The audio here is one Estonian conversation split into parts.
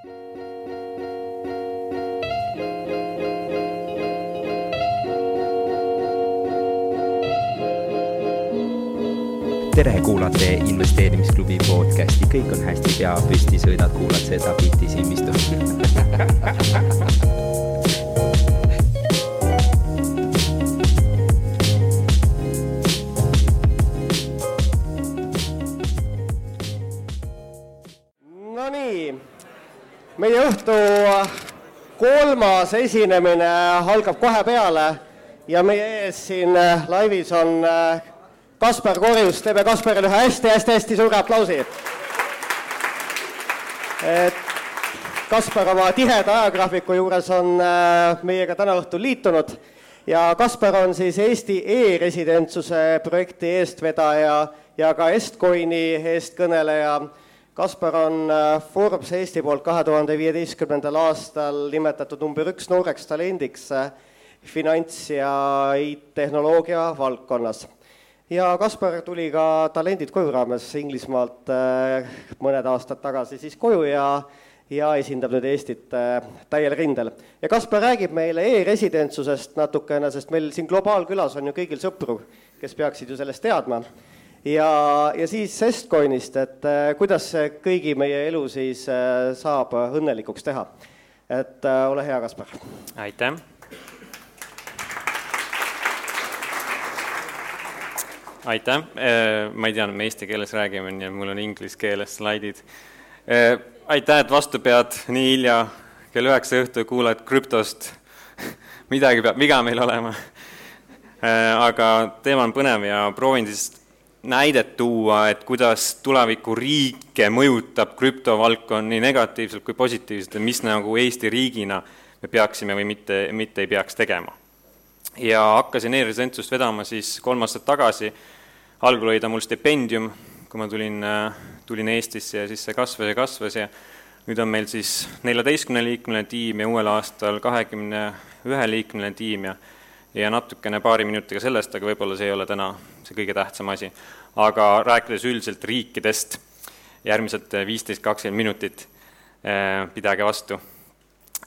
tere, kuulate investeerimisklubi podcasti, kõik on hästi, pea püsti, sõidad, kuulad seda bitti silmistu meie õhtu kolmas esinemine algab kohe peale ja meie ees siin laivis on äh, Kaspar Korjus, teeme Kasparile ühe hästi-hästi-hästi suure aplausi. et Kaspar oma tiheda ajagraafiku juures on äh, meiega täna õhtul liitunud ja Kaspar on siis Eesti e-residentsuse projekti eestvedaja ja ka Estcoini eestkõneleja Kaspar on äh, Forbes Eesti poolt kahe tuhande viieteistkümnendal aastal nimetatud number üks nooreks talendiks äh, finants- ja IT-tehnoloogia valdkonnas. ja Kaspar tuli ka Talendid koju raames Inglismaalt äh, mõned aastad tagasi siis koju ja ja esindab nüüd Eestit täiel rindel. ja Kaspar räägib meile e-residentsusest natukene, sest meil siin globaalkülas on ju kõigil sõpru, kes peaksid ju sellest teadma ja, ja siis Estcoinist, et äh, kuidas see kõigi meie elu siis äh, saab õnnelikuks teha. et äh, ole hea, Kaspar. aitäh. aitäh, ma ei tea, me eesti keeles räägime, nii et mul on inglise keeles slaidid. aitäh, et vastu pead nii hilja, kell üheksa õhtul kuulad krüptost. midagi peab viga meil olema. aga teema on põnev ja proovin siis näidet tuua, et kuidas tulevikuriike mõjutab krüptovaldkond nii negatiivselt kui positiivselt ja mis nagu Eesti riigina me peaksime või mitte, mitte ei peaks tegema. ja hakkasin e-residentsust vedama siis kolm aastat tagasi, algul oli ta mul stipendium, kui ma tulin, tulin Eestisse ja siis see kasvas ja kasvas ja nüüd on meil siis neljateistkümneliikmeline tiim ja uuel aastal kahekümne ühe liikmeline tiim ja ja natukene paari minutiga sellest, aga võib-olla see ei ole täna see kõige tähtsam asi. aga rääkides üldiselt riikidest, järgmised viisteist, kakskümmend minutit, eh, pidage vastu.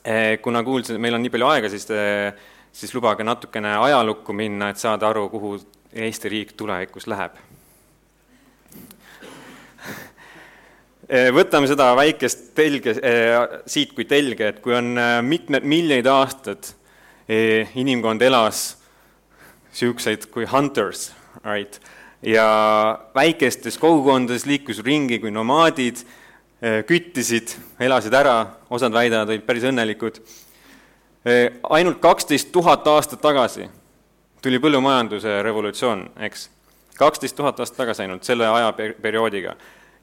Eh, kuna kuulsin, et meil on nii palju aega, siis, eh, siis lubage natukene ajalukku minna, et saada aru, kuhu Eesti riik tulevikus läheb. võtame seda väikest telge, siit kui telge, et kui on mitmed miljonid aastad inimkond elas niisuguseid kui hunters, right, ja väikestes kogukondades liikus ringi kui nomaadid, küttisid, elasid ära, osad väidavad, olid päris õnnelikud. ainult kaksteist tuhat aastat tagasi tuli põllumajanduse revolutsioon, eks. kaksteist tuhat aastat tagasi ainult, selle ajaperioodiga.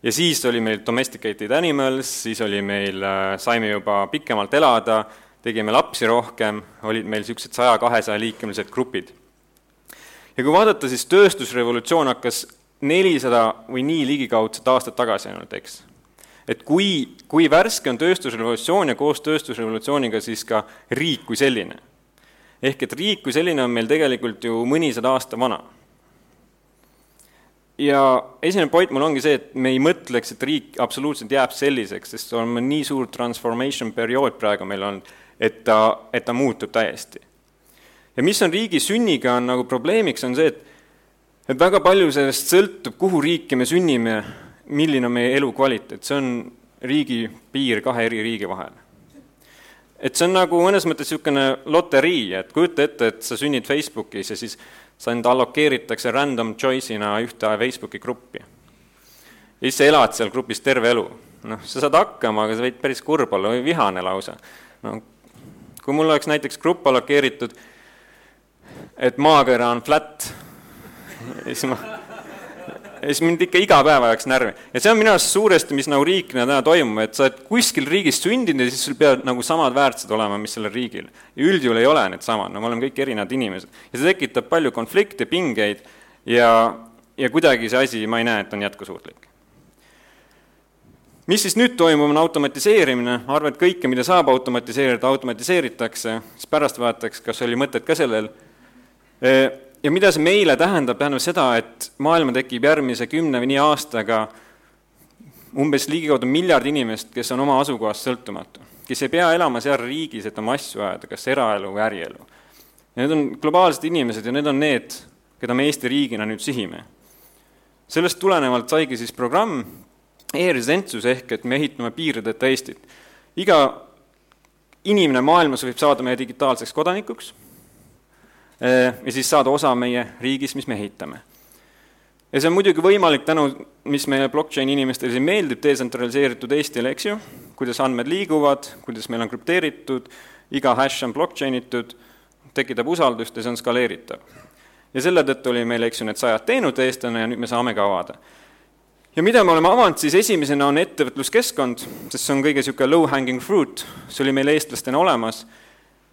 ja siis oli meil domesticated animals, siis oli meil, saime juba pikemalt elada tegime lapsi rohkem, olid meil niisugused saja-kahesaja liikmelised grupid. ja kui vaadata, siis tööstusrevolutsioon hakkas nelisada või nii ligikaudset aastat tagasi ainult, eks. et kui, kui värske on tööstusrevolutsioon ja koos tööstusrevolutsiooniga siis ka riik kui selline. ehk et riik kui selline on meil tegelikult ju mõnisada aasta vana ja esimene point mul ongi see, et me ei mõtleks, et riik absoluutselt jääb selliseks, sest on nii suur transformation periood praegu meil olnud, et ta, et ta muutub täiesti. ja mis on riigi sünniga, on nagu probleemiks, on see, et et väga palju sellest sõltub, kuhu riiki me sünnime, milline on meie elukvaliteet, see on riigi piir kahe eri riigi vahel. et see on nagu mõnes mõttes niisugune loterii, et kujuta ette, et sa sünnid Facebookis ja siis sind allokeeritakse random choice'ina ühte Facebooki gruppi. ja siis sa elad seal grupis terve elu. noh, sa saad hakkama, aga sa võid päris kurb olla või vihane lausa. no kui mul oleks näiteks grupp allokeeritud, et maakera on flat, siis ma, siis mind ikka iga päev ajaks närvi. ja see on minu arust suuresti, mis nagu riigina täna toimub, et sa oled kuskil riigis sündinud ja siis sul peavad nagu samad väärtused olema, mis sellel riigil. ja üldjuhul ei ole need samad, no me oleme kõik erinevad inimesed. ja see tekitab palju konflikte, pingeid ja, ja kuidagi see asi, ma ei näe, et on jätkusuutlik mis siis nüüd toimub, on automatiseerimine, ma arvan, et kõike, mida saab automatiseerida, automatiseeritakse, siis pärast vaataks, kas oli mõtet ka sellel. ja mida see meile tähendab, tähendab seda, et maailma tekib järgmise kümne või nii aastaga umbes ligikaudu miljard inimest, kes on oma asukohast sõltumatu, kes ei pea elama seal riigis, et oma asju ajada, kas eraelu või ärielu. ja need on globaalsed inimesed ja need on need, keda me Eesti riigina nüüd sihime. sellest tulenevalt saigi siis programm e-residentsus ehk et me ehitame piirideta Eestit. iga inimene maailmas võib saada meie digitaalseks kodanikuks eh, ja siis saada osa meie riigist, mis me ehitame ja see on muidugi võimalik tänu, mis meile blockchaini inimestele siin meeldib, detsentraliseeritud Eestile, eks ju, kuidas andmed liiguvad, kuidas meil on krüpteeritud, iga hash on blockchain itud, tekitab usaldust ja see on skaleeritav. ja selle tõttu oli meil, eks ju, need sajad teenud eestlane ja nüüd me saame ka avada. Ja mida me oleme avanud, siis esimesena on ettevõtluskeskkond, sest see on kõige niisugune low-hanging fruit, see oli meil eestlastena olemas.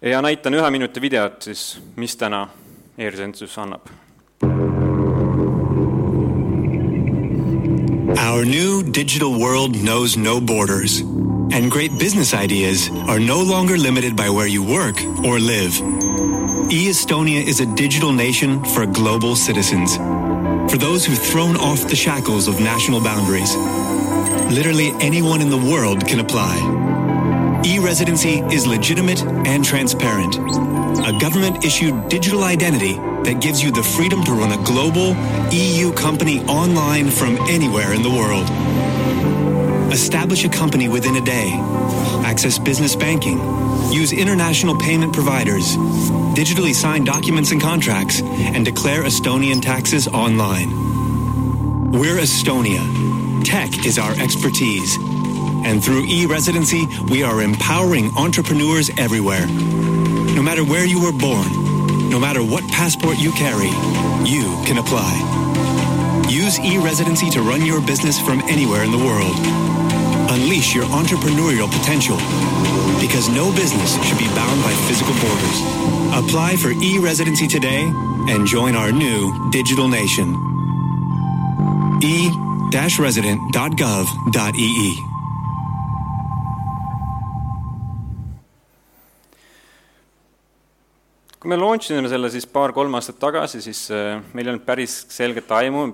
Ja näitan ühe minuti videot siis, mis täna e-residentsus annab. Our new digital world knows no borders, and great business ideas are no longer limited by where you work or live. E-Estonia is a digital nation for global citizens, for those who've thrown off the shackles of national boundaries. Literally anyone in the world can apply. E-residency is legitimate and transparent. A government-issued digital identity that gives you the freedom to run a global EU company online from anywhere in the world. Establish a company within a day. Access business banking. Use international payment providers. Digitally sign documents and contracts. And declare Estonian taxes online. We're Estonia. Tech is our expertise. And through e-residency, we are empowering entrepreneurs everywhere. No matter where you were born, no matter what passport you carry, you can apply. Use e-residency to run your business from anywhere in the world. Unleash your entrepreneurial potential because no business should be bound by physical borders. Apply for e-residency today and join our new digital nation. e-resident.gov.ee kui me launch isime selle siis paar-kolm aastat tagasi, siis äh, meil ei olnud päris selget aimu,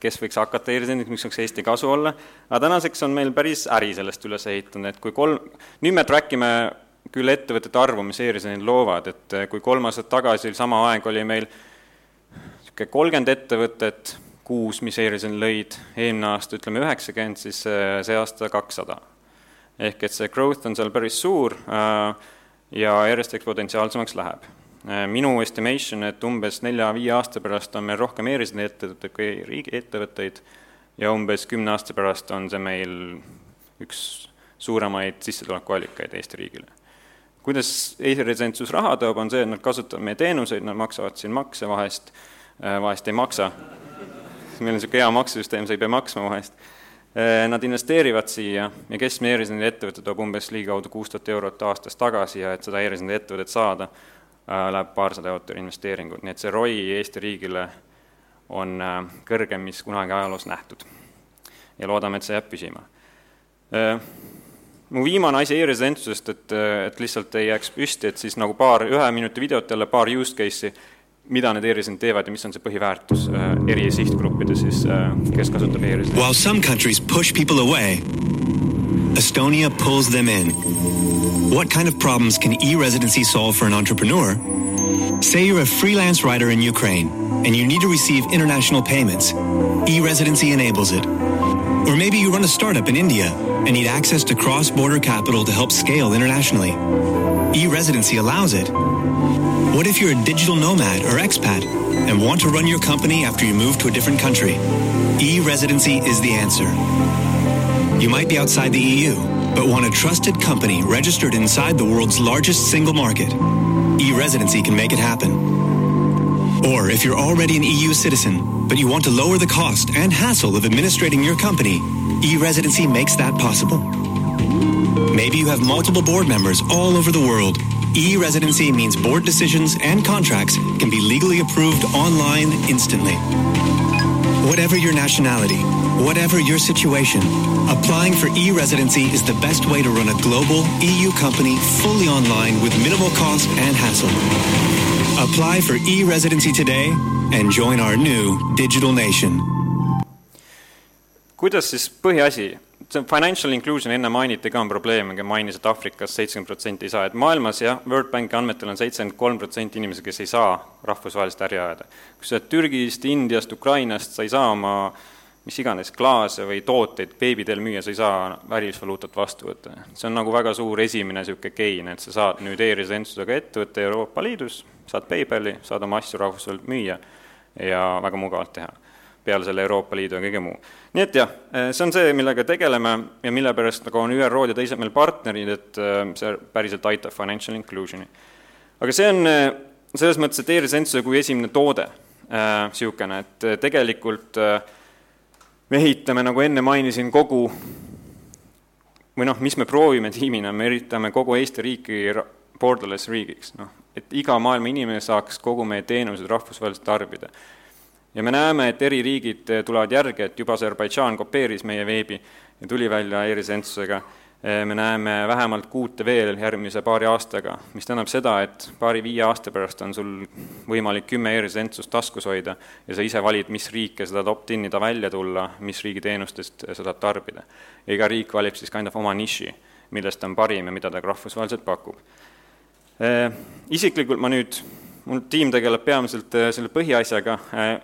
kes võiks hakata e-residendiks, miks võiks Eesti kasu olla, aga tänaseks on meil päris äri sellest üles ehitunud, et kui kolm, nüüd me track ime küll ettevõtete arvu, mis e-residendid loovad, et äh, kui kolm aastat tagasi, sama aeg oli meil niisugune kolmkümmend ettevõtet kuus, mis e-resident lõid, eelmine aasta ütleme üheksakümmend, siis äh, see aasta kakssada. ehk et see growth on seal päris suur ja järjest eksponentsiaalsemaks läheb Äh, minu estimation, et umbes nelja-viie aasta pärast on meil rohkem e-residendi ettevõtteid kui riigiettevõtteid ja umbes kümne aasta pärast on see meil üks suuremaid sissetulekuallikaid Eesti riigile. kuidas e-residentsus raha toob, on see, et nad kasutavad meie teenuseid, nad maksavad siin makse vahest, äh, vahest ei maksa, meil on niisugune hea maksusüsteem, sa ei pea maksma vahest, äh, nad investeerivad siia ja keskmine e-residendi ettevõte toob umbes ligikaudu kuus tuhat eurot aastas tagasi ja et seda e-residendi ettevõtet saada, Äh, läheb paarsada eurot investeeringut, nii et see ROI Eesti riigile on äh, kõrgem, mis kunagi ajaloos nähtud. ja loodame, et see jääb püsima. Äh, mu viimane asi e-residentsusest, et, et lihtsalt ei jääks püsti, et siis nagu paar ühe minuti videot jälle, paar use case'i, mida need e-residendid teevad ja mis on see põhiväärtus eri sihtgruppide siis, kes kasutab e-residenti. While some countries push people away, Estonia pulls them in What kind of problems can e-residency solve for an entrepreneur? Say you're a freelance writer in Ukraine and you need to receive international payments. E-residency enables it. Or maybe you run a startup in India and need access to cross-border capital to help scale internationally. E-residency allows it. What if you're a digital nomad or expat and want to run your company after you move to a different country? E-residency is the answer. You might be outside the EU but want a trusted company registered inside the world's largest single market. E-residency can make it happen. Or if you're already an EU citizen, but you want to lower the cost and hassle of administrating your company, e-residency makes that possible. Maybe you have multiple board members all over the world. E-residency means board decisions and contracts can be legally approved online instantly. Whatever your nationality, whatever your situation, applying for e-residency is the best way to run a global EU company fully online with minimal cost and hassle. Apply for e-residency today and join our new digital nation. kuidas siis põhiasi, see financial inclusion enne mainiti ka on probleem, mainis, et Aafrikas seitsekümmend protsenti ei saa, et maailmas jah, World Banki andmetel on seitsekümmend kolm protsenti inimesi, kes ei saa rahvusvahelist äri ajada. kui sa oled Türgist, Indiast, Ukrainast, sa ei saa oma mis iganes klaase või tooteid beebidel müüa, sa ei saa välisvaluutat vastu võtta. see on nagu väga suur esimene niisugune gain, et sa saad nüüd e-residentsusega ettevõtte Euroopa Liidus, saad PayPali, saad oma asju rahvusvaheliselt müüa ja väga mugavalt teha peale selle Euroopa Liidu ja kõige muu. nii et jah, see on see, millega tegeleme ja mille pärast nagu on ÜRO-d ja teised meil partnerid, et äh, see päriselt aitab financial inclusion'i. aga see on äh, selles mõttes, et e-residentsuse kui esimene toode niisugune äh,, et tegelikult äh, me ehitame, nagu enne mainisin, kogu või noh, mis me proovime tiimina, me üritame kogu Eesti riiki borderless riigiks, noh, et iga maailma inimene saaks kogu meie teenused rahvusvaheliselt tarbida ja me näeme, et eri riigid tulevad järgi, et juba Aserbaidžaan kopeeris meie veebi ja tuli välja e-residentsusega. Me näeme vähemalt kuute veel järgmise paari aastaga, mis tähendab seda, et paari-viie aasta pärast on sul võimalik kümme e-residentsust taskus hoida ja sa ise valid, mis riike sa tahad opt-in ida välja tulla, mis riigi teenustest sa tahad tarbida. ja iga riik valib siis kind of oma niši, millest ta on parim ja mida ta rahvusvaheliselt pakub. Isiklikult ma nüüd mul tiim tegeleb peamiselt äh, selle põhiasjaga,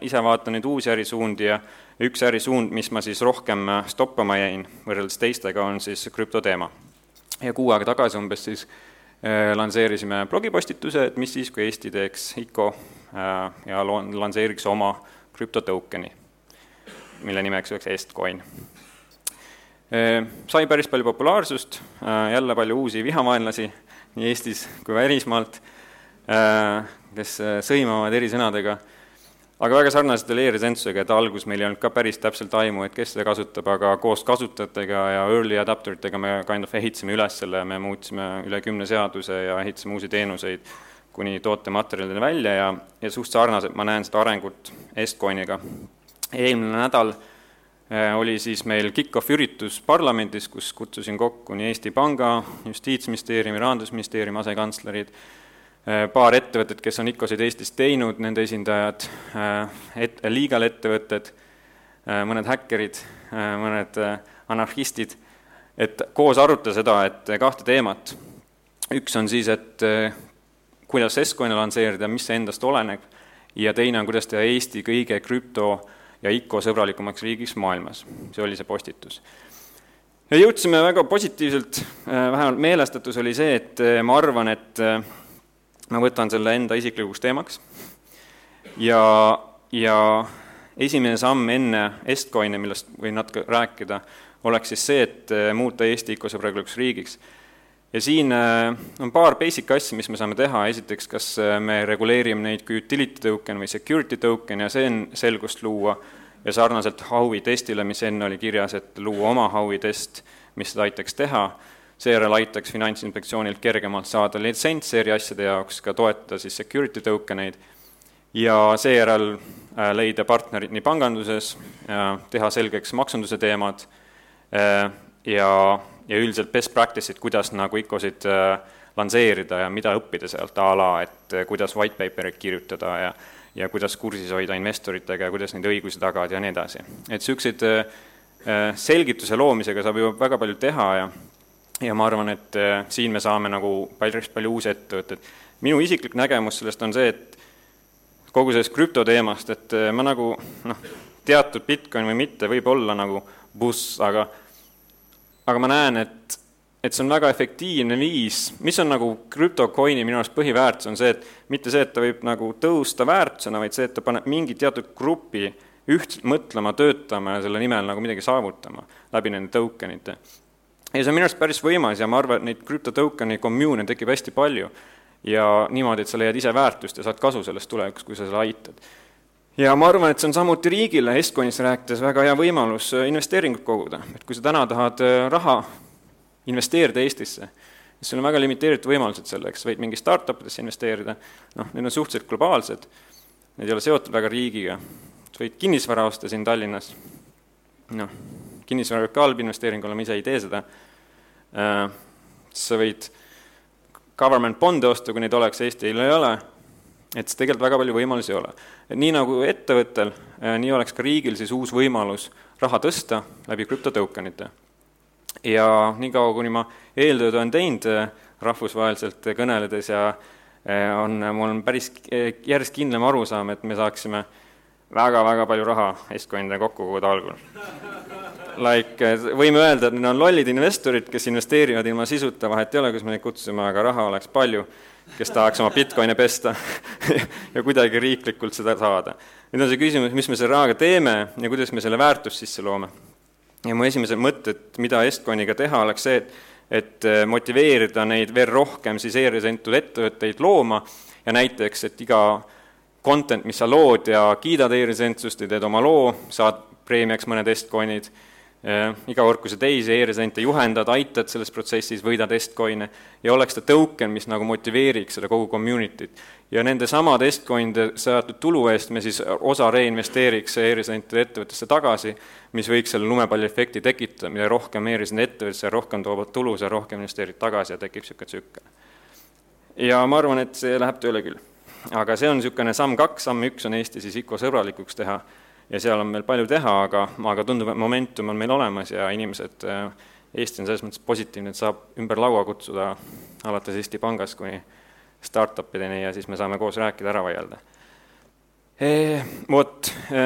ise vaatan nüüd uusi ärisuundi ja üks ärisuund, mis ma siis rohkem äh, stoppama jäin võrreldes teistega, on siis krüptoteema. ja kuu aega tagasi umbes siis lansseerisime blogipostituse, et mis siis, kui Eesti teeks ICO ja lansseeriks oma krüptotõukeni, mille nimeks oleks Estcoin. Sai päris palju populaarsust, jälle palju uusi vihavaenlasi nii Eestis kui välismaalt kes äh, sõimavad erisõnadega, aga väga sarnaselt oli e-residentsusega, et alguses meil ei olnud ka päris täpselt aimu, et kes seda kasutab, aga koos kasutajatega ja early adapter itega me kind of ehitasime üles selle, me muutsime üle kümne seaduse ja ehitasime uusi teenuseid kuni tootematerjalideni välja ja, ja suht sarnaselt ma näen seda arengut Estcoiniga. eelmine nädal äh, oli siis meil kick-off üritus parlamendis, kus kutsusin kokku nii Eesti Panga, Justiitsministeeriumi, Rahandusministeeriumi asekantslerid, paar ettevõtet, kes on ICO-sid Eestis teinud, nende esindajad, äh, et-, legal ettevõtted, äh, mõned häkkerid, mõned anarhistid, et koos arutada seda, et kahte teemat. üks on siis, et kuidas S-Coin'e lansseerida, mis see endast oleneb, ja teine on, kuidas teha Eesti kõige krüpto- ja ICO sõbralikumaks riigiks maailmas. see oli see postitus ja jõudsime väga positiivselt, vähemalt meelestatus oli see, et ma arvan, et ma võtan selle enda isiklikuks teemaks. Ja, ja esimene samm enne Estcoini, millest võin natuke rääkida, oleks siis see, et eh, muuta Eesti ökosõbralikuks riigiks. ja siin eh, on paar basic asja, mis me saame teha, esiteks, kas eh, me reguleerime neid kui utility token või security token ja see on selgust luua, ja sarnaselt Howi testile, mis enne oli kirjas, et luua oma Howi test, mis seda aitaks teha seejärel aitaks Finantsinspektsioonilt kergemalt saada litsentse eri asjade jaoks, ka toetada siis security token eid ja seejärel äh, leida partnerid nii panganduses, teha selgeks maksunduse teemad äh, ja, ja üldiselt best practice'id, kuidas nagu ICO-sid äh, lansseerida ja mida õppida sealt a la, et kuidas white paper'it kirjutada ja ja kuidas kursis hoida investoritega ja kuidas neid õigusi tagada ja nii edasi. et niisuguseid selgituse loomisega saab ju väga palju teha ja ja ma arvan, et äh, siin me saame nagu päris palju uusi ettevõtteid. minu isiklik nägemus sellest on see, et kogu sellest krüptoteemast, et äh, ma nagu noh, teatud Bitcoin või mitte, võib olla nagu buss, aga aga ma näen, et, et see on väga efektiivne viis, mis on nagu krüptocoin'i minu arust põhiväärtus, on see, et mitte see, et ta võib nagu tõusta väärtusena, vaid see, et ta paneb mingi teatud grupi ühtselt mõtlema, töötama ja selle nimel nagu midagi saavutama läbi nende tokenite ja see on minu arust päris võimas ja ma arvan, et neid krüptotokeni kommuune tekib hästi palju. Ja niimoodi, et sa leiad ise väärtust ja saad kasu sellest tulevikus, kui sa seda aitad. ja ma arvan, et see on samuti riigile Estcoinist rääkides väga hea võimalus äh, investeeringut koguda, et kui sa täna tahad äh, raha investeerida Eestisse, siis sul on väga limiteeritud võimalused selleks, võid mingi startup idesse investeerida, noh, need on suhteliselt globaalsed, need ei ole seotud väga riigiga, võid kinnisvara osta siin Tallinnas, noh, kinnisvara võib ka halb investeering olla, ma ise ei tee seda, äh, sa võid government bond'e osta, kui neid oleks, Eestil ei ole, et siis tegelikult väga palju võimalusi ei ole. et nii nagu ettevõttel, äh, nii oleks ka riigil siis uus võimalus raha tõsta läbi krüptotõukenite. ja niikaua, kuni ma eeltööd olen teinud rahvusvaheliselt kõneledes ja on, mul on päris järjest kindlam arusaam, et me saaksime väga-väga palju raha Estcoin'ide kokku koguda algul. Like, võime öelda, et need on lollid investorid, kes investeerivad ilma sisuta, vahet ei ole, kus me neid kutsume, aga raha oleks palju, kes tahaks oma Bitcoine pesta ja kuidagi riiklikult seda saada. nüüd on see küsimus, mis me selle rahaga teeme ja kuidas me selle väärtust sisse loome. ja mu esimesed mõtted, mida Estcoiniga teha, oleks see, et et motiveerida neid veel rohkem siis e-residentud ettevõtteid looma ja näiteks, et iga content, mis sa lood ja kiidad e-residentsust ja teed oma loo, saad preemiaks mõned Estcoinid, iga kord, kui sa teisi e-residente juhendad, aitad selles protsessis, võidad Estcoine ja oleks ta token, mis nagu motiveeriks seda kogu community't. ja nende samade Estcoinide saadud tulu eest me siis osa reinvesteeriks e-residentide ettevõttesse tagasi, mis võiks selle lumepalliefekti tekitada, mida rohkem e-resident ettevõttesse, rohkem toovad tulu, seda rohkem investeerid tagasi ja tekib niisugune tsükkel. ja ma arvan, et see läheb tööle küll aga see on niisugune samm kaks, samm üks on Eesti siis ICO sõbralikuks teha ja seal on meil palju teha, aga, aga tundub, et momentum on meil olemas ja inimesed, Eesti on selles mõttes positiivne, et saab ümber laua kutsuda alates Eesti Pangast kuni startup ideni ja siis me saame koos rääkida, ära vaielda e,. Vot e,,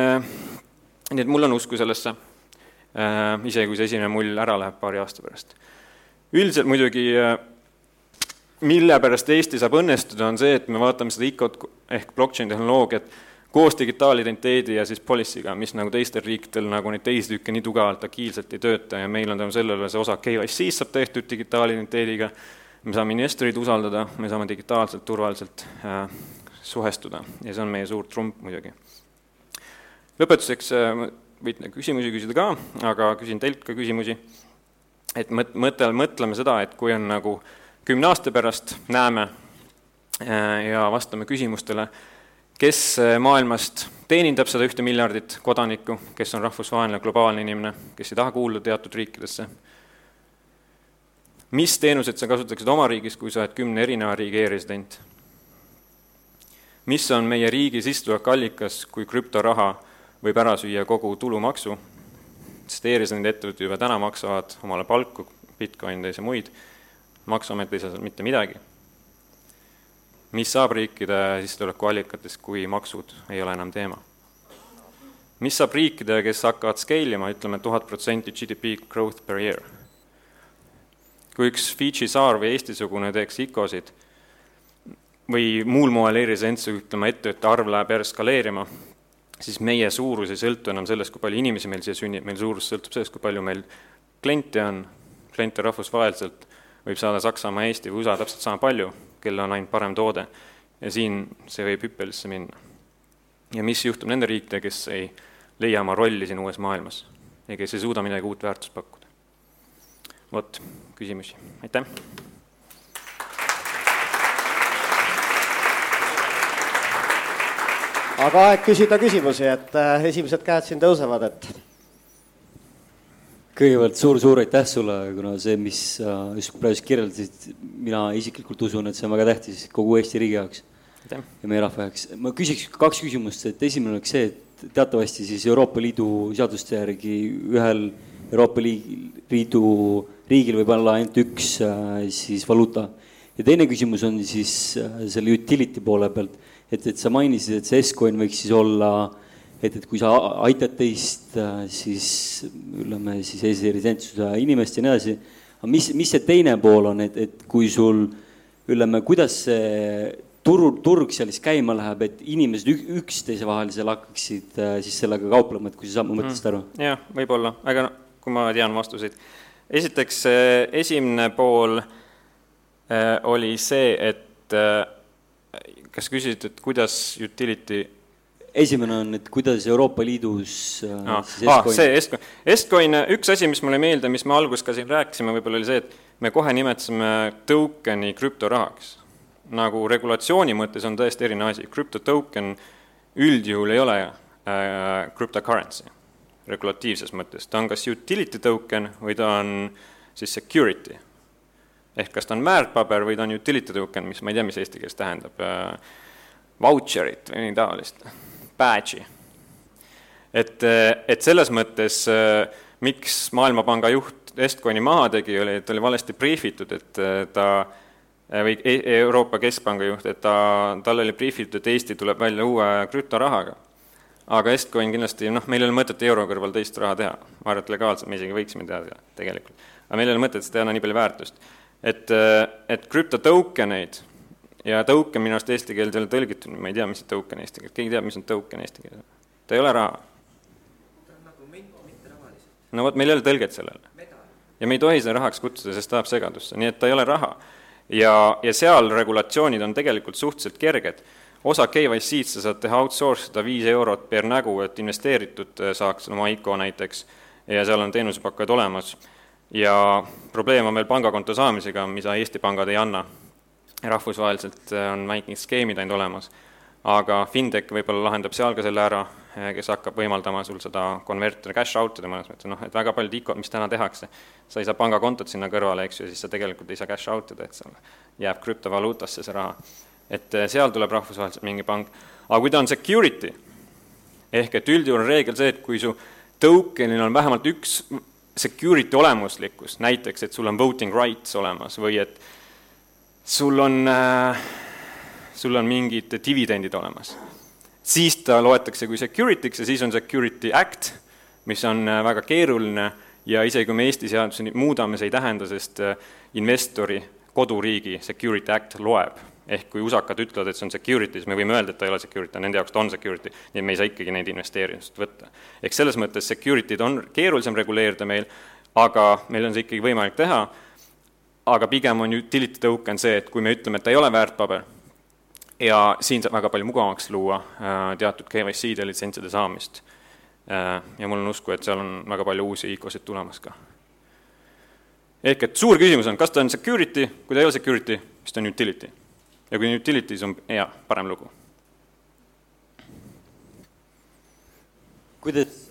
nii et mul on usku sellesse e,, isegi kui see esimene mull ära läheb paari aasta pärast. üldiselt muidugi mille pärast Eesti saab õnnestuda, on see, et me vaatame seda ICO-t ehk blockchain tehnoloogiat koos digitaalidentiteedi ja siis policy'ga, mis nagu teistel riikidel nagu neid teisi tükke nii tugevalt agiilselt ei tööta ja meil on tänu sellele see osa KYC-st saab tehtud digitaalidentiteediga, me saame investoreid usaldada, me saame digitaalselt turvaliselt äh, suhestuda ja see on meie suur trump muidugi. lõpetuseks äh, võite küsimusi küsida ka, aga küsin teilt ka küsimusi, et mõt-, mõtle, mõtleme seda, et kui on nagu äh, kümne aasta pärast näeme äh, ja vastame küsimustele, kes äh, maailmast teenindab seda ühte miljardit kodanikku, kes on rahvusvaheline globaalne inimene, kes ei taha kuuluda teatud riikidesse, mis teenuseid sa kasutaksid oma riigis, kui sa oled kümne erineva riigi e-resident? mis on meie riigi sissetulekuallikas, kui krüptoraha võib ära süüa kogu tulumaksu, sest e-residendi ettevõtted juba täna maksavad omale palku, Bitcoinides ja muid maksuamet ei saa mitte midagi. mis saab riikide sissetulekuallikatest, kui maksud ei ole enam teema? mis saab riikidega, kes hakkavad scale ima, ütleme tuhat protsenti GDP growth per year? kui üks Fidži saar või Eesti-sugune teeks ICO-sid või muul moel e-residentsi, ütleme, ettevõtte arv läheb järjest skaleerima, siis meie suurus ei sõltu enam sellest, kui palju inimesi meil siia sünnib, meil suurus sõltub sellest, kui palju meil kliente on, kliente rahvusvaheliselt võib saada Saksamaa, Eesti või USA täpselt sama palju, kellel on ainult parem toode. ja siin see võib hüppelisse minna. ja mis juhtub nende riikidega, kes ei leia oma rolli siin uues maailmas ja kes ei suuda midagi uut väärtust pakkuda? vot, küsimusi, aitäh! aga aeg küsida küsimusi, et äh, esimesed käed siin tõusevad, et kõigepealt suur-suur aitäh sulle, kuna see, mis sa just praegu kirjeldasid, mina isiklikult usun, et see on väga tähtis kogu Eesti riigi jaoks ja meie rahva jaoks. ma küsiks kaks küsimust, et esimene oleks see, et teatavasti siis Euroopa Liidu seaduste järgi ühel Euroopa Liidu riigil võib olla ainult üks äh, siis valuuta. ja teine küsimus on siis äh, selle utility poole pealt, et, et sa mainisid, et see S-coin võiks siis olla äh, et, et kui sa aitad teist, äh, siis ütleme siis e-residentsuse inimest ja nii edasi, aga mis, mis see teine pool on, et, et kui sul ütleme, kuidas see turu, turg seal siis käima läheb, et inimesed ük, üksteise vahel seal hakkaksid äh, siis sellega kauplema, et kui sa mu mõttest aru mm,? jah, võib-olla, aga no, kui ma tean vastuseid. esiteks, esimene pool äh, oli see, et äh, kas küsisid, et kuidas utility esimene on, et kuidas Euroopa Liidus ah, siis ah, see Estcoin, Estcoin, üks asi, mis mulle ei meeldi, mis me alguses ka siin rääkisime, võib-olla oli see, et me kohe nimetasime token'i krüptorahaks. nagu regulatsiooni mõttes on täiesti erinev asi, krüptotoken üldjuhul ei ole äh, cryptocurrency regulatiivses mõttes, ta on kas utility token või ta on siis security. ehk kas ta on väärtpaber või ta on utility token, mis ma ei tea, mis eesti keeles tähendab äh,, vautšerit või nii taolist badge'i. et, et selles mõttes äh, miks Maailmapanga juht Estcoini maha tegi, oli, et oli valesti briifitud, et ta või e-, Euroopa Keskpanga juht, et ta, tal oli briifitud, et Eesti tuleb välja uue krüptorahaga aga Estcoin kindlasti, noh, meil ei ole mõtet euro kõrval teist raha teha, ma arvan, et legaalselt me isegi võiksime teha tegelikult. aga meil ei ole mõtet seda teha nii palju väärtust. et, et krüptotokeneid ja token minu arust eesti keelde ei ole tõlgitud, ma ei tea, mis see token eesti keeles, keegi teab, mis on token eesti keeles? ta ei ole raha. no vot, meil ei ole tõlget sellele. ja me ei tohi seda rahaks kutsuda, sest ta ajab segadusse, nii et ta ei ole raha. ja, ja seal regulatsioonid on tegelikult suhteliselt kerged osa KYC-d sa saad teha outsource ida viis eurot per nägu, et investeeritud äh, saaks oma ICO näiteks, ja seal on teenusepakkujad olemas. ja probleem on veel pangakonto saamisega, mida Eesti pangad ei anna. Rahvusvaheliselt äh, on mingid skeemid ainult olemas, aga Fintech võib-olla lahendab seal ka selle ära, äh, kes hakkab võimaldama sul seda convertida, cash out ida mõnes mõttes, noh, et väga paljud ICO-d, mis täna tehakse, sa ei saa pangakontot sinna kõrvale, eks ju, siis sa tegelikult ei saa cash out ida, et seal jääb krüptovaluutasse see raha. Et eh, seal tuleb rahvusvaheliselt mingi pank. aga kui ta on security, ehk et üldjuhul on reegel see, et kui su tokenil on vähemalt üks security olemuslikkus, näiteks et sul on voting rights olemas või et sul on äh,, sul on mingid dividendid olemas, siis ta loetakse kui security'ks ja siis on security act, mis on äh, väga keeruline ja isegi kui me Eesti seadusi muudame, see ei tähenda, sest äh, investori koduriigi security act loeb. Ehk kui usakad ütlevad, et see on security, siis me võime öelda, et ta ei ole security, nende jaoks ta on security, nii et me ei saa ikkagi neid investeerimist võtta. ehk selles mõttes security'd on keerulisem reguleerida meil, aga meil on see ikkagi võimalik teha, aga pigem on utility token see, et kui me ütleme, et ta ei ole väärtpaber, ja siin saab väga palju mugavamaks luua äh, teatud KYC-de litsentside saamist. Äh, ja mul on usku, et seal on väga palju uusi ICO-sid tulemas ka. ehk et suur küsimus on, kas ta on security, kui ta ei ole security, siis ta on utility ja kui utilities on hea, parem lugu. kuidas,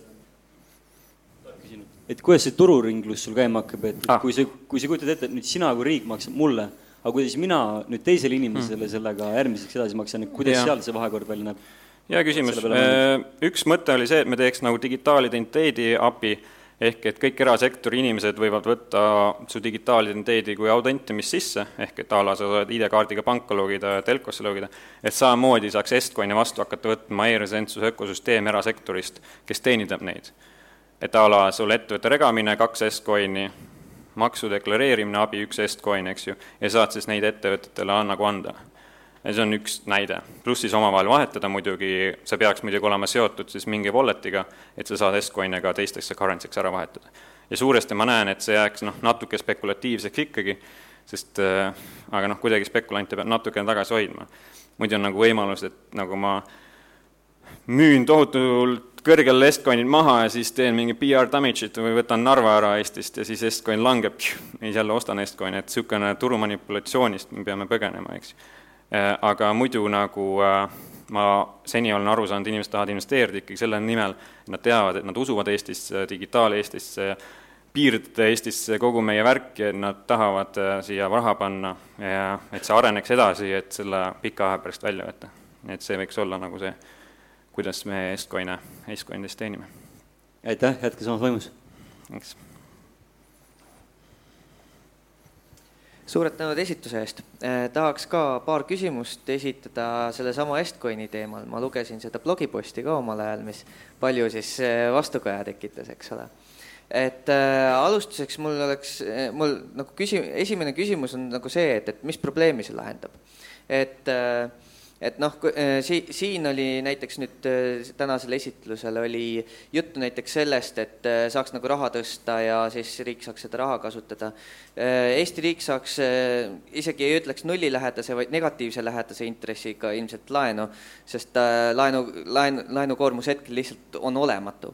et kuidas see tururinglus sul käima hakkab, et ah. kui sa, kui sa kujutad ette, et nüüd sina kui riik maksad mulle, aga kuidas mina nüüd teisele inimesele hmm. sellega järgmiseks edasi maksan, et kuidas ja. seal see vahekord välja näeb? hea küsimus, äh, üks mõte oli see, et me teeks nagu digitaalidentiteedi API ehk et kõik erasektori inimesed võivad võtta su digitaalidentiteedi kui autentimist sisse, ehk et a la sa saad ID-kaardiga panka logida ja telkosse logida, et samamoodi saaks Estcoini vastu hakata võtma e-residentsuse ökosüsteem erasektorist, kes teenindab neid. Et a la sul ettevõtte regamine, kaks Estcoini, maksu deklareerimine, abi üks Estcoin, eks ju, ja saad siis neid ettevõtetele nagu anda ja see on üks näide. pluss siis omavahel vahetada muidugi, see peaks muidugi olema seotud siis mingi wallet'iga, et sa saad S-coin'e ka teistesse currency'ks ära vahetada. ja suuresti ma näen, et see jääks noh, natuke spekulatiivseks ikkagi, sest äh, aga noh, kuidagi spekulante peab natukene tagasi hoidma. muidu on nagu võimalus, et nagu ma müün tohutult kõrgel Estcoinid maha ja siis teen mingi PR damage'it või võtan Narva ära Eestist ja siis Estcoin langeb, ja siis jälle ostan Estcoini, et niisugune turumanipulatsioonist me peame põgenema, eks Äh, aga muidu nagu äh, ma seni olen aru saanud, inimesed tahavad investeerida ikkagi selle nimel, et nad teavad, et nad usuvad Eestisse, digitaal-Eestisse, piirdada Eestisse kogu meie värki, et nad tahavad äh, siia raha panna ja et see areneks edasi, et selle pika aja pärast välja võtta. et see võiks olla nagu see, kuidas me Estcoine, Estcoinidest teenime. aitäh, jätke samas vaimus! eks suured tänud esituse eest eh,. tahaks ka paar küsimust esitada sellesama Estcoini teemal, ma lugesin seda blogiposti ka omal ajal, mis palju siis eh, vastukaja tekitas, eks ole. et äh, alustuseks mul oleks, mul nagu küsi-, esimene küsimus on nagu see, et, et mis probleemi see lahendab. et äh, et noh, äh, si-, siin oli näiteks nüüd äh, tänasel esitlusel oli juttu näiteks sellest, et äh, saaks nagu raha tõsta ja siis riik saaks seda raha kasutada. Eesti riik saaks isegi ei ütleks nullilähedase, vaid negatiivse lähedase intressiga ilmselt laenu, sest laenu, laen, laenukoormus hetkel lihtsalt on olematu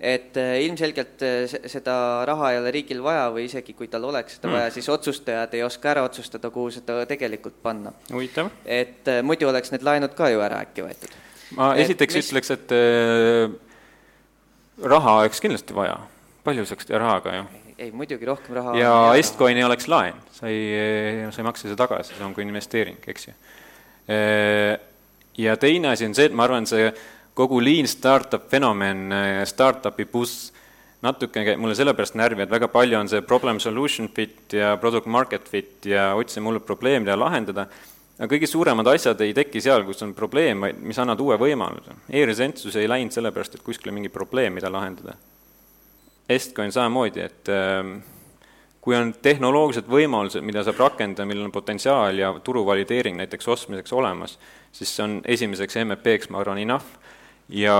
et äh, ilmselgelt äh, seda raha ei ole riigil vaja või isegi kui tal oleks seda mm. vaja, siis otsustajad ei oska ära otsustada, kuhu seda tegelikult panna. et äh, muidu oleks need laenud ka ju ära äkki võetud. ma et, esiteks mis... ütleks, et raha oleks kindlasti vaja, palju saaks rahaga ju. ei, muidugi rohkem raha. ja Estcoin ei oleks laen, sa ei, sa ei maksa seda tagasi, see on kui investeering, eks ju. ja teine asi on see, et ma arvan, see kogu lean startup fenomen, startup'i buss, natuke käib mulle sellepärast närvi, et väga palju on see problem solution fit ja product market fit ja otsime hullult probleemi, mida lahendada, aga kõige suuremad asjad ei teki seal, kus on probleem, vaid mis annavad uue võimaluse e. E-residentsus ei läinud sellepärast, et kuskil on mingi probleem, mida lahendada. Estcoin samamoodi, et äh, kui on tehnoloogilised võimalused, mida saab rakendada, millel on potentsiaal ja turu valideering näiteks ostmiseks olemas, siis see on esimeseks MVP-ks, ma arvan, enough. Ja,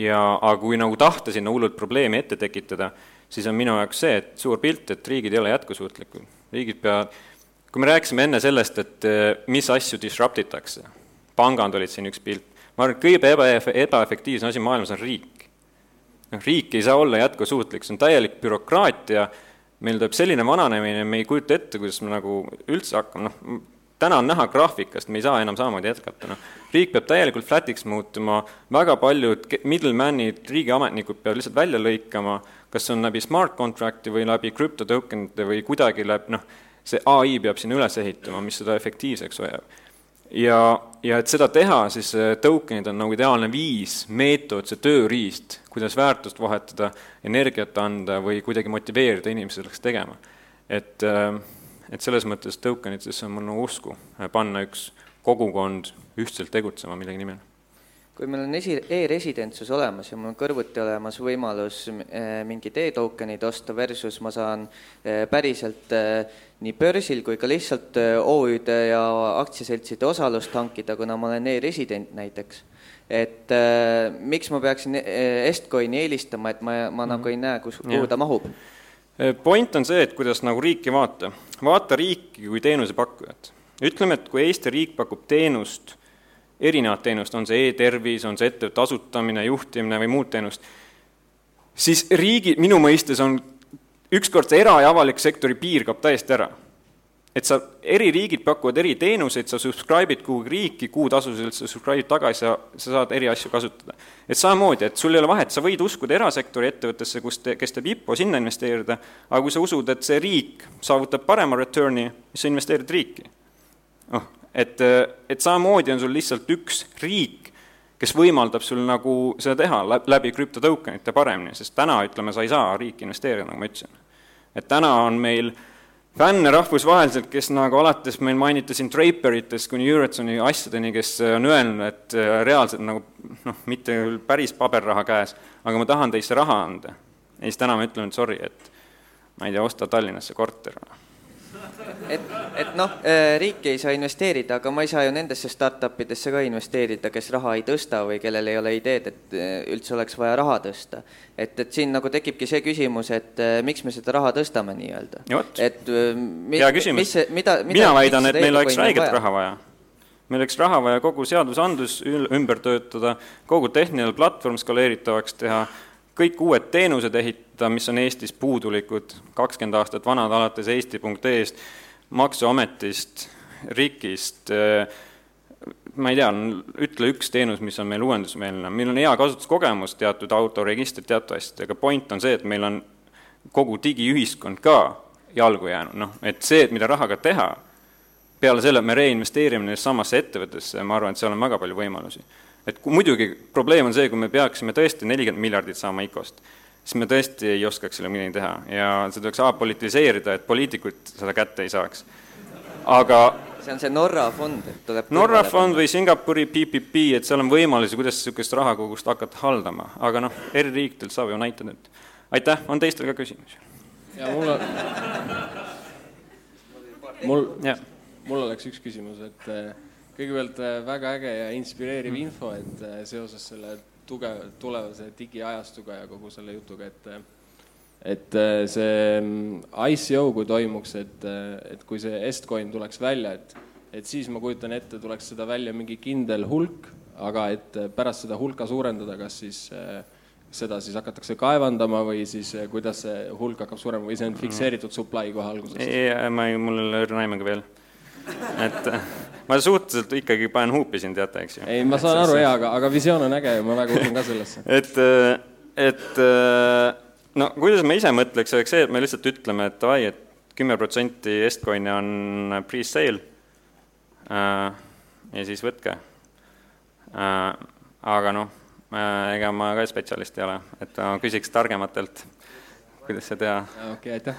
ja aga kui nagu tahta sinna hullult probleemi ette tekitada, siis on minu jaoks see, et suur pilt, et riigid ei ole jätkusuutlikud. riigid peavad, kui me rääkisime enne sellest, et eh, mis asju disrupt itakse, pangad olid siin üks pilt, ma arvan, et kõige eba, ebaefektiivsem asi maailmas on riik. noh, riik ei saa olla jätkusuutlik, see on täielik bürokraatia meil tuleb selline vananemine, me ei kujuta ette, kuidas me nagu üldse hakkame, noh, täna on näha graafikast, me ei saa enam samamoodi jätkata, noh. riik peab täielikult flat'iks muutuma, väga paljud middleman'id, riigiametnikud peavad lihtsalt välja lõikama, kas on läbi smart contract'i või läbi krüptotokenite või kuidagi läbi, noh, see ai peab sinna üles ehituma, mis seda efektiivseks hoiab ja, ja et seda teha, siis tokenid on nagu ideaalne viis, meetod, see tööriist, kuidas väärtust vahetada, energiat anda või kuidagi motiveerida inimesi selleks tegema. et, äh, et selles mõttes tokenitesse on mul nagu usku, panna üks kogukond ühtselt tegutsema millegi nimel kui meil on esi, e-residentsus olemas ja mul on kõrvuti olemas võimalus eh, mingid e-tokenid osta versus ma saan eh, päriselt nii börsil kui ka lihtsalt OÜ-de ja aktsiaseltside osalust hankida, kuna ma olen e-resident näiteks. et äh, miks ma peaksin Estcoini eelistama, et ma, ma mm -hmm. nagu ei näe, kus, kuhu ta mahub? Point on see, et kuidas nagu riiki vaata. vaata riiki kui teenusepakkujat. ütleme, et kui Eesti riik pakub teenust erinevat teenust, on see e-tervis, on see ettevõtte asutamine, juhtimine või muud teenust, siis riigi, minu mõistes on ükskord see era- ja avalik sektori piir kaob täiesti ära. Et sa, eri riigid pakuvad eri teenuseid, sa subscribe'id kuhugi riiki, kuutasuselt sa subscribe'id tagasi ja sa saad eri asju kasutada. et samamoodi, et sul ei ole vahet, sa võid uskuda erasektori ettevõttesse, kus te, kes teeb IPO, sinna investeerida, aga kui sa usud, et see riik saavutab parema return'i, siis sa investeerid riiki. noh, et, et samamoodi on sul lihtsalt üks riik, kes võimaldab sul nagu seda teha läbi krüptotokenite paremini, sest täna, ütleme, sa ei saa riiki investeerida, nagu ma ütlesin. et täna on meil fänne rahvusvaheliselt, kes nagu alates meil mainiti siin Draperitest kuni Euretsoni asjadeni, kes on öelnud, et reaalselt nagu noh, mitte küll päris paberraha käes, aga ma tahan teisse raha anda. ja siis täna ma ütlen, et sorry, et ma ei tea, osta Tallinnasse korter et, et noh, äh, riik ei saa investeerida, aga ma ei saa ju nendesse startup idesse ka investeerida, kes raha ei tõsta või kellel ei ole ideed, et äh, üldse oleks vaja raha tõsta. et, et siin nagu tekibki see küsimus, et äh, miks me seda raha tõstame nii-öelda. et mi, hea küsimus. mida, mida, mina väidan, et meil oleks räiget raha vaja meil oleks raha vaja kogu seadusandlus ümber töötada, kogu tehniline platvorm skaleeritavaks teha, kõik uued teenused ehitada, mis on Eestis puudulikud, kakskümmend aastat vanad, alates eesti.ee-st, Maksuametist, RIK-ist, ma ei tea, ütle üks teenus, mis on meil uuendusmeelne, meil on hea kasutuskogemus teatud autoregistrid, teatud asjadega, point on see, et meil on kogu digiühiskond ka jalgu jäänud, noh, et see, et mida rahaga teha, peale selle, me reinvesteerime neisse samasse ettevõttesse, ma arvan, et seal on väga palju võimalusi et kui muidugi probleem on see, kui me peaksime tõesti nelikümmend miljardit saama ICO-st, siis me tõesti ei oskaks selle midagi teha ja seda tuleks apolitiseerida, et poliitikud seda kätte ei saaks. aga see on see Norra fond, et tuleb Norra fond või Singapuri PPP, et seal on võimalusi, kuidas niisugust rahakogust hakata haldama, aga noh, eri riikidelt saab ju näitada, et aitäh, on teistel ka küsimusi? ja mul on, mul, mul oleks üks küsimus, et kõigepealt äh, väga äge ja inspireeriv info, et äh, seoses selle tugev, tulevase digiajastuga ja kogu selle jutuga, et äh, et see mm, ICO, kui toimuks, et, et kui see Estcoin tuleks välja, et, et siis ma kujutan ette, tuleks seda välja mingi kindel hulk, aga et pärast seda hulka suurendada, kas siis seda siis hakatakse kaevandama või siis kuidas see hulk hakkab suurema või see on fikseeritud supply kohe algusest? ei, ma ei, mul ei ole õrna aimugi veel. et ma suhteliselt ikkagi panen huupi siin, teate, eks ju. ei, ma saan aru jaa, aga, aga visioon on äge ja ma väga usun ka sellesse. et, et no kuidas ma ise mõtleks, oleks see, et me lihtsalt ütleme, et davai, et kümme protsenti Estcoini on pre-sale ja siis võtke. aga noh, ega ma ka spetsialist ei ole, et ma küsiks targematelt kuidas seda teha. okei okay,, aitäh.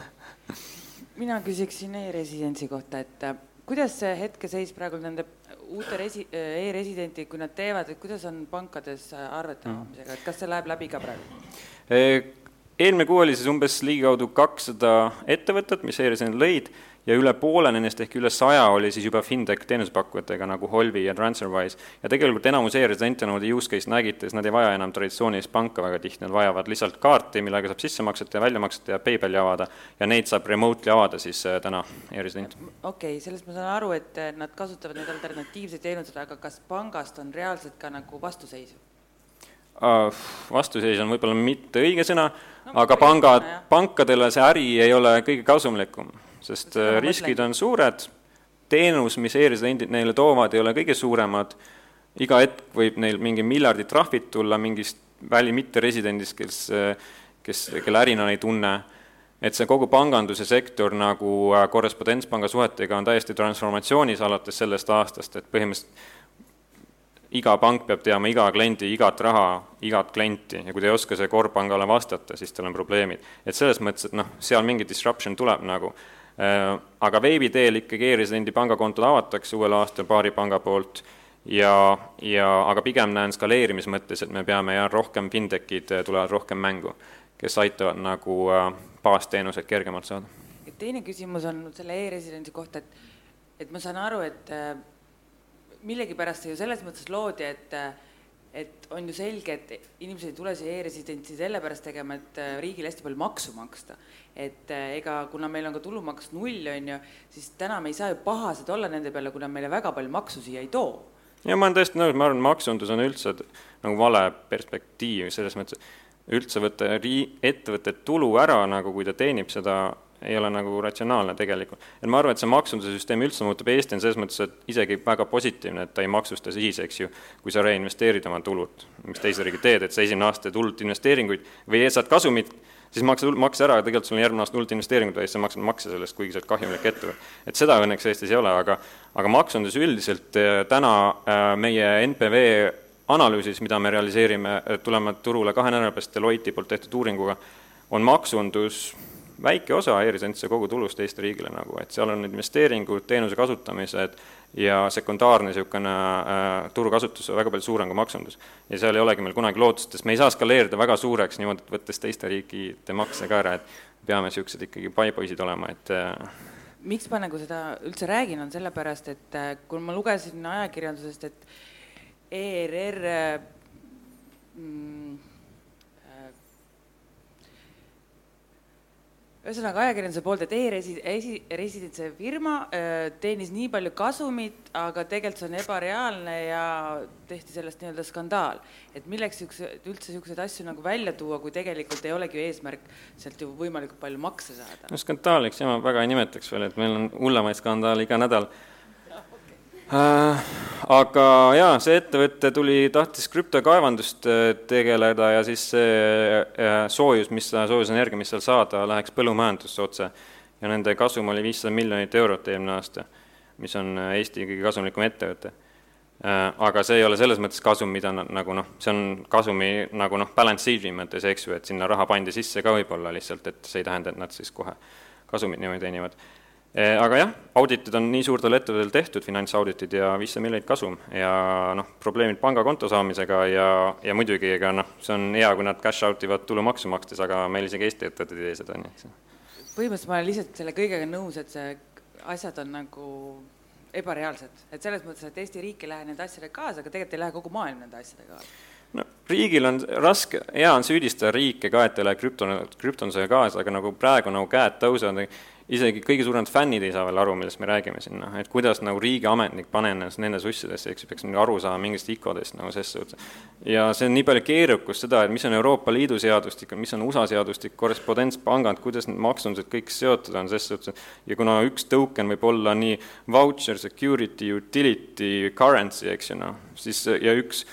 mina küsiksin e-residentsi kohta, et äh, kuidas see hetkeseis praegu nende uute resi-, e-residenti, kui nad teevad, et kuidas on pankades arvete mm. avamisega, et kas see läheb läbi ka praegu? eelmine kuu oli siis umbes ligikaudu kakssada ettevõtet, mis e-resident lõid ja üle poole nendest ehk üle saja oli siis juba fintech teenusepakkujatega nagu Holvi ja Transferwise. ja tegelikult enamus e-residente, nagu te use case nägite, siis nad ei vaja enam traditsioonilist panka väga tihti, nad vajavad lihtsalt kaarti, millega saab sissemaksete ja väljamaksete ja PayPali avada ja neid saab remotely avada siis äh, täna e-resident. okei okay,, sellest ma saan aru, et äh, nad kasutavad neid alternatiivseid teenuseid, aga kas pangast on reaalselt ka nagu vastuseisu? Uh, vastuseis on võib-olla mitte õige sõna no,, aga pangad, pankadele see äri ei ole kõige kasumlikum sest äh, riskid on suured, teenus, mis e-residendid neile toovad, ei ole kõige suuremad, iga hetk võib neil mingi miljardi trahvid tulla mingist väli mitteresidendist, kes, äh, kes, kelle äri nad ei tunne, et see kogu panganduse sektor nagu äh, korrespondentspanga suhetega on täiesti transformatsioonis alates sellest aastast, et põhimõtteliselt iga pank peab teama iga kliendi igat raha, igat klienti. Ja kui ta ei oska see core pangale vastata, siis tal on probleemid. et selles mõttes, et noh, seal mingi disruption tuleb nagu aga veebi teel ikkagi e-residendi pangakontod avatakse uuel aastal paari panga poolt ja, ja aga pigem näen skaleerimise mõttes, et me peame jah, rohkem fintech'id äh, tulevad rohkem mängu, kes aitavad nagu äh, baasteenuseid kergemalt saada. teine küsimus on selle e-residendi kohta, et, et ma saan aru, et millegipärast see ju selles mõttes loodi, et et on ju selge, et inimesed ei tule siia e-residentsi sellepärast tegema, et äh, riigile hästi palju maksu maksta. et äh, ega kuna meil on ka tulumaks null, on ju, siis täna me ei saa ju pahased olla nende peale, kui nad meile väga palju maksu siia ei too. ja ma olen täiesti nõus, ma arvan, maksundus on üldse nagu vale perspektiiv selles mõttes, üldse võtta rii-, ettevõtte tulu ära nagu, kui ta teenib seda ei ole nagu ratsionaalne tegelikult. et ma arvan, et see maksunduse süsteem üldse muutub, Eesti on selles mõttes, et isegi väga positiivne, et ta ei maksusta siis, eks ju, kui sa reinvesteerid oma tulud, mis teised riigid teed, et sa esimene aasta teed hullult investeeringuid või saad kasumit, siis maksa, maksa ära, tegelikult sul on järgmine aasta hullult investeeringuid ja siis sa maksad makse sellest, kuigi sa oled kahjumlik ettevõte. et seda õnneks Eestis ei ole, aga aga maksundus üldiselt eh, täna äh, meie NPV analüüsis, mida me realiseerime, tuleme turule kahe nädala pärast Deloitte poolt tehtud uuringuga, on maksundus väike osa e-residentse kogutulust Eesti riigile nagu, et seal on investeeringud, teenuse kasutamised ja sekundaarne niisugune äh, turukasutus väga palju suurem kui maksundus. ja seal ei olegi meil kunagi lootust, sest me ei saa skaleerida väga suureks niimoodi, et võttes teiste riikide makse ka ära, et peame niisugused ikkagi paipoisid olema, et äh, miks ma nagu seda üldse räägin, on sellepärast, et äh, kui ma lugesin ajakirjandusest, et ERR mm, ühesõnaga ajakirjanduse poolt, et e-residentse firma teenis nii palju kasumit, aga tegelikult see on ebareaalne ja tehti sellest nii-öelda skandaal. et milleks siukse, üldse siukseid asju nagu välja tuua, kui tegelikult ei olegi eesmärk sealt ju võimalikult palju makse saada? no skandaaliks ja ma väga ei nimetaks veel, et meil on hullemaid skandaale iga nädal Äh, aga jaa, see ettevõte tuli, tahtis krüptokaevandust äh, tegeleda ja siis see äh, soojus, mis, soojusenergia, mis seal saada, läheks põllumajandusse otse. ja nende kasum oli viissada miljonit eurot eelmine aasta, mis on Eesti kõige kasumlikum ettevõte. Aga see ei ole selles mõttes kasum, mida nagu noh, see on kasumi nagu noh, balance sheet'i mõttes, eks ju, et sinna raha pandi sisse ka võib-olla lihtsalt, et see ei tähenda, et nad siis kohe kasumit niimoodi teenivad aga jah, auditid on nii suurtel ettevõtetel tehtud, finantsauditid ja viissada miljonit kasum. Ja noh, probleemid pangakonto saamisega ja, ja muidugi ega noh, see on hea, kui nad cash out ivad tulumaksu makstes, aga meil isegi Eesti ettevõtted ei tee seda, nii et põhimõtteliselt ma olen lihtsalt selle kõigega nõus, et see asjad on nagu ebareaalsed, et selles mõttes, et Eesti riik ei lähe nende asjadega kaasa, aga tegelikult ei lähe kogu maailm nende asjadega kaasa. No riigil on raske, hea on süüdistada riike ka, et ei lähe krüpto, krüptondusega kaasa, aga nagu praegu nagu käed tõusevad, isegi kõige suuremad fännid ei saa veel aru, millest me räägime siin, noh, et kuidas nagu riigiametnik paneb ennast nende sussidesse, eks ju, peaks nagu aru saama mingist ICO-dest nagu ses suhtes. ja see on nii palju keerukust, seda, et mis on Euroopa Liidu seadustik, mis on USA seadustik, korrespondentspangad, kuidas need maksundused kõik seotud on, ses suhtes, ja kuna üks token võib olla nii voucher, security, utility, currency, eks ju, noh, siis ja üks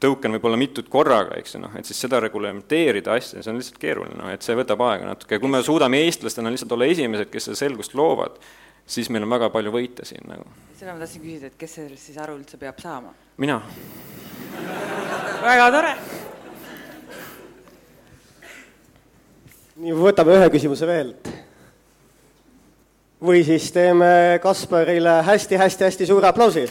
token võib olla mitut korraga, eks ju, noh, et siis seda reglementeerida asja, see on lihtsalt keeruline, noh, et see võtab aega natuke ja kui me suudame eestlastena lihtsalt olla esimesed, kes seda selgust loovad, siis meil on väga palju võita siin nagu. seda ma tahtsin küsida, et kes sellest siis aru üldse peab saama? mina. väga tore. nii, võtame ühe küsimuse veel. või siis teeme Kasparile hästi-hästi-hästi suure aplausi.